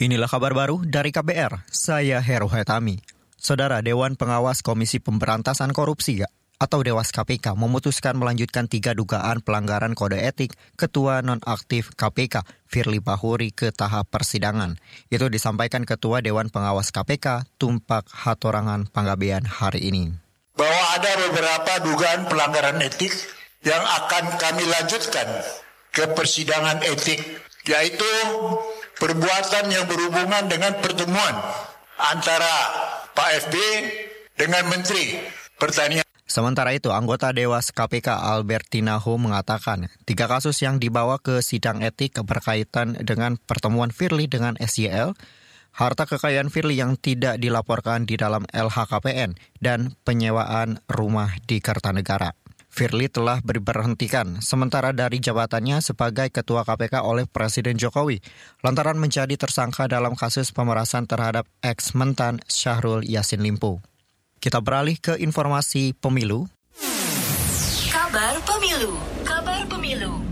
Inilah kabar baru dari KBR, saya Heru Hetami. Saudara Dewan Pengawas Komisi Pemberantasan Korupsi atau Dewas KPK memutuskan melanjutkan tiga dugaan pelanggaran kode etik Ketua Nonaktif KPK Firly Bahuri ke tahap persidangan. Itu disampaikan Ketua Dewan Pengawas KPK Tumpak Hatorangan Panggabean hari ini. Bahwa ada beberapa dugaan pelanggaran etik yang akan kami lanjutkan ke persidangan etik, yaitu perbuatan yang berhubungan dengan pertemuan antara Pak FB dengan Menteri Pertanian. Sementara itu, anggota Dewas KPK Albertina Ho mengatakan, tiga kasus yang dibawa ke sidang etik berkaitan dengan pertemuan Firly dengan SYL, harta kekayaan Firly yang tidak dilaporkan di dalam LHKPN, dan penyewaan rumah di Kertanegara. Firly telah diberhentikan sementara dari jabatannya sebagai Ketua KPK oleh Presiden Jokowi lantaran menjadi tersangka dalam kasus pemerasan terhadap ex-mentan Syahrul Yasin Limpo. Kita beralih ke informasi pemilu. Kabar pemilu, kabar pemilu.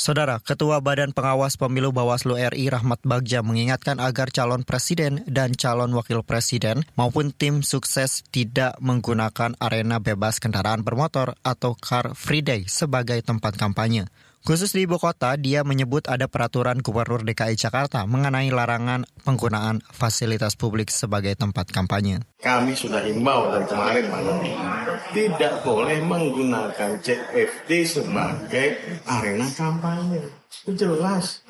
Saudara, Ketua Badan Pengawas Pemilu Bawaslu RI Rahmat Bagja mengingatkan agar calon presiden dan calon wakil presiden maupun tim sukses tidak menggunakan arena bebas kendaraan bermotor atau Car Free Day sebagai tempat kampanye. Khusus di ibu kota, dia menyebut ada peraturan Gubernur DKI Jakarta mengenai larangan penggunaan fasilitas publik sebagai tempat kampanye. Kami sudah himbau dari kemarin, Pak tidak boleh menggunakan CFD sebagai arena kampanye. Itu jelas.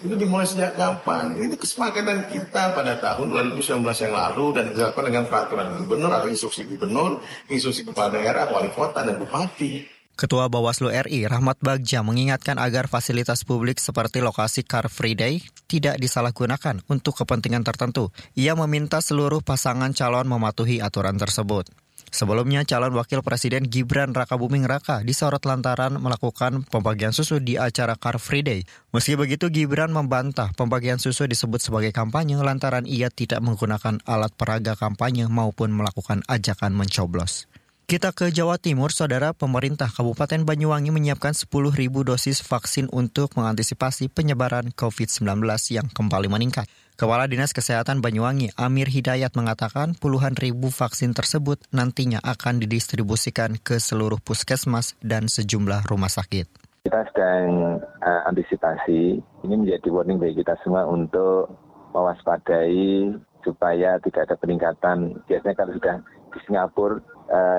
Itu dimulai sejak kapan? Itu kesepakatan kita pada tahun 2019 yang lalu dan dilakukan dengan peraturan gubernur atau instruksi gubernur, instruksi kepala daerah, wali kota, dan bupati. Ketua Bawaslu RI Rahmat Bagja mengingatkan agar fasilitas publik seperti lokasi Car Free Day tidak disalahgunakan untuk kepentingan tertentu. Ia meminta seluruh pasangan calon mematuhi aturan tersebut. Sebelumnya, calon wakil presiden Gibran Raka Buming Raka disorot lantaran melakukan pembagian susu di acara Car Free Day. Meski begitu, Gibran membantah pembagian susu disebut sebagai kampanye lantaran ia tidak menggunakan alat peraga kampanye maupun melakukan ajakan mencoblos. Kita ke Jawa Timur, saudara pemerintah Kabupaten Banyuwangi menyiapkan 10.000 dosis vaksin untuk mengantisipasi penyebaran COVID-19 yang kembali meningkat. Kepala Dinas Kesehatan Banyuwangi, Amir Hidayat mengatakan puluhan ribu vaksin tersebut nantinya akan didistribusikan ke seluruh puskesmas dan sejumlah rumah sakit. Kita sedang uh, antisipasi, ini menjadi warning bagi kita semua untuk mewaspadai supaya tidak ada peningkatan. Biasanya kalau sudah di Singapura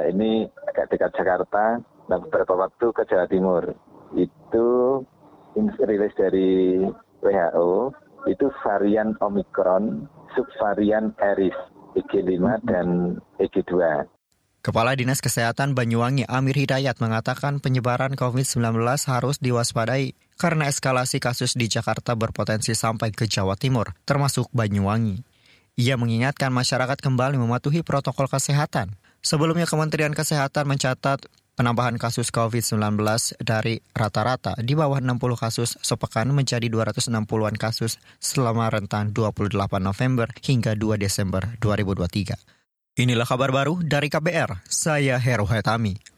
ini agak dekat Jakarta, dan beberapa waktu ke Jawa Timur. Itu rilis dari WHO, itu varian Omicron, subvarian Eris, EG5 dan EG2. Kepala Dinas Kesehatan Banyuwangi Amir Hidayat mengatakan penyebaran COVID-19 harus diwaspadai karena eskalasi kasus di Jakarta berpotensi sampai ke Jawa Timur, termasuk Banyuwangi. Ia mengingatkan masyarakat kembali mematuhi protokol kesehatan. Sebelumnya Kementerian Kesehatan mencatat penambahan kasus COVID-19 dari rata-rata di bawah 60 kasus sepekan menjadi 260-an kasus selama rentan 28 November hingga 2 Desember 2023. Inilah kabar baru dari KBR, saya Heru Hetami.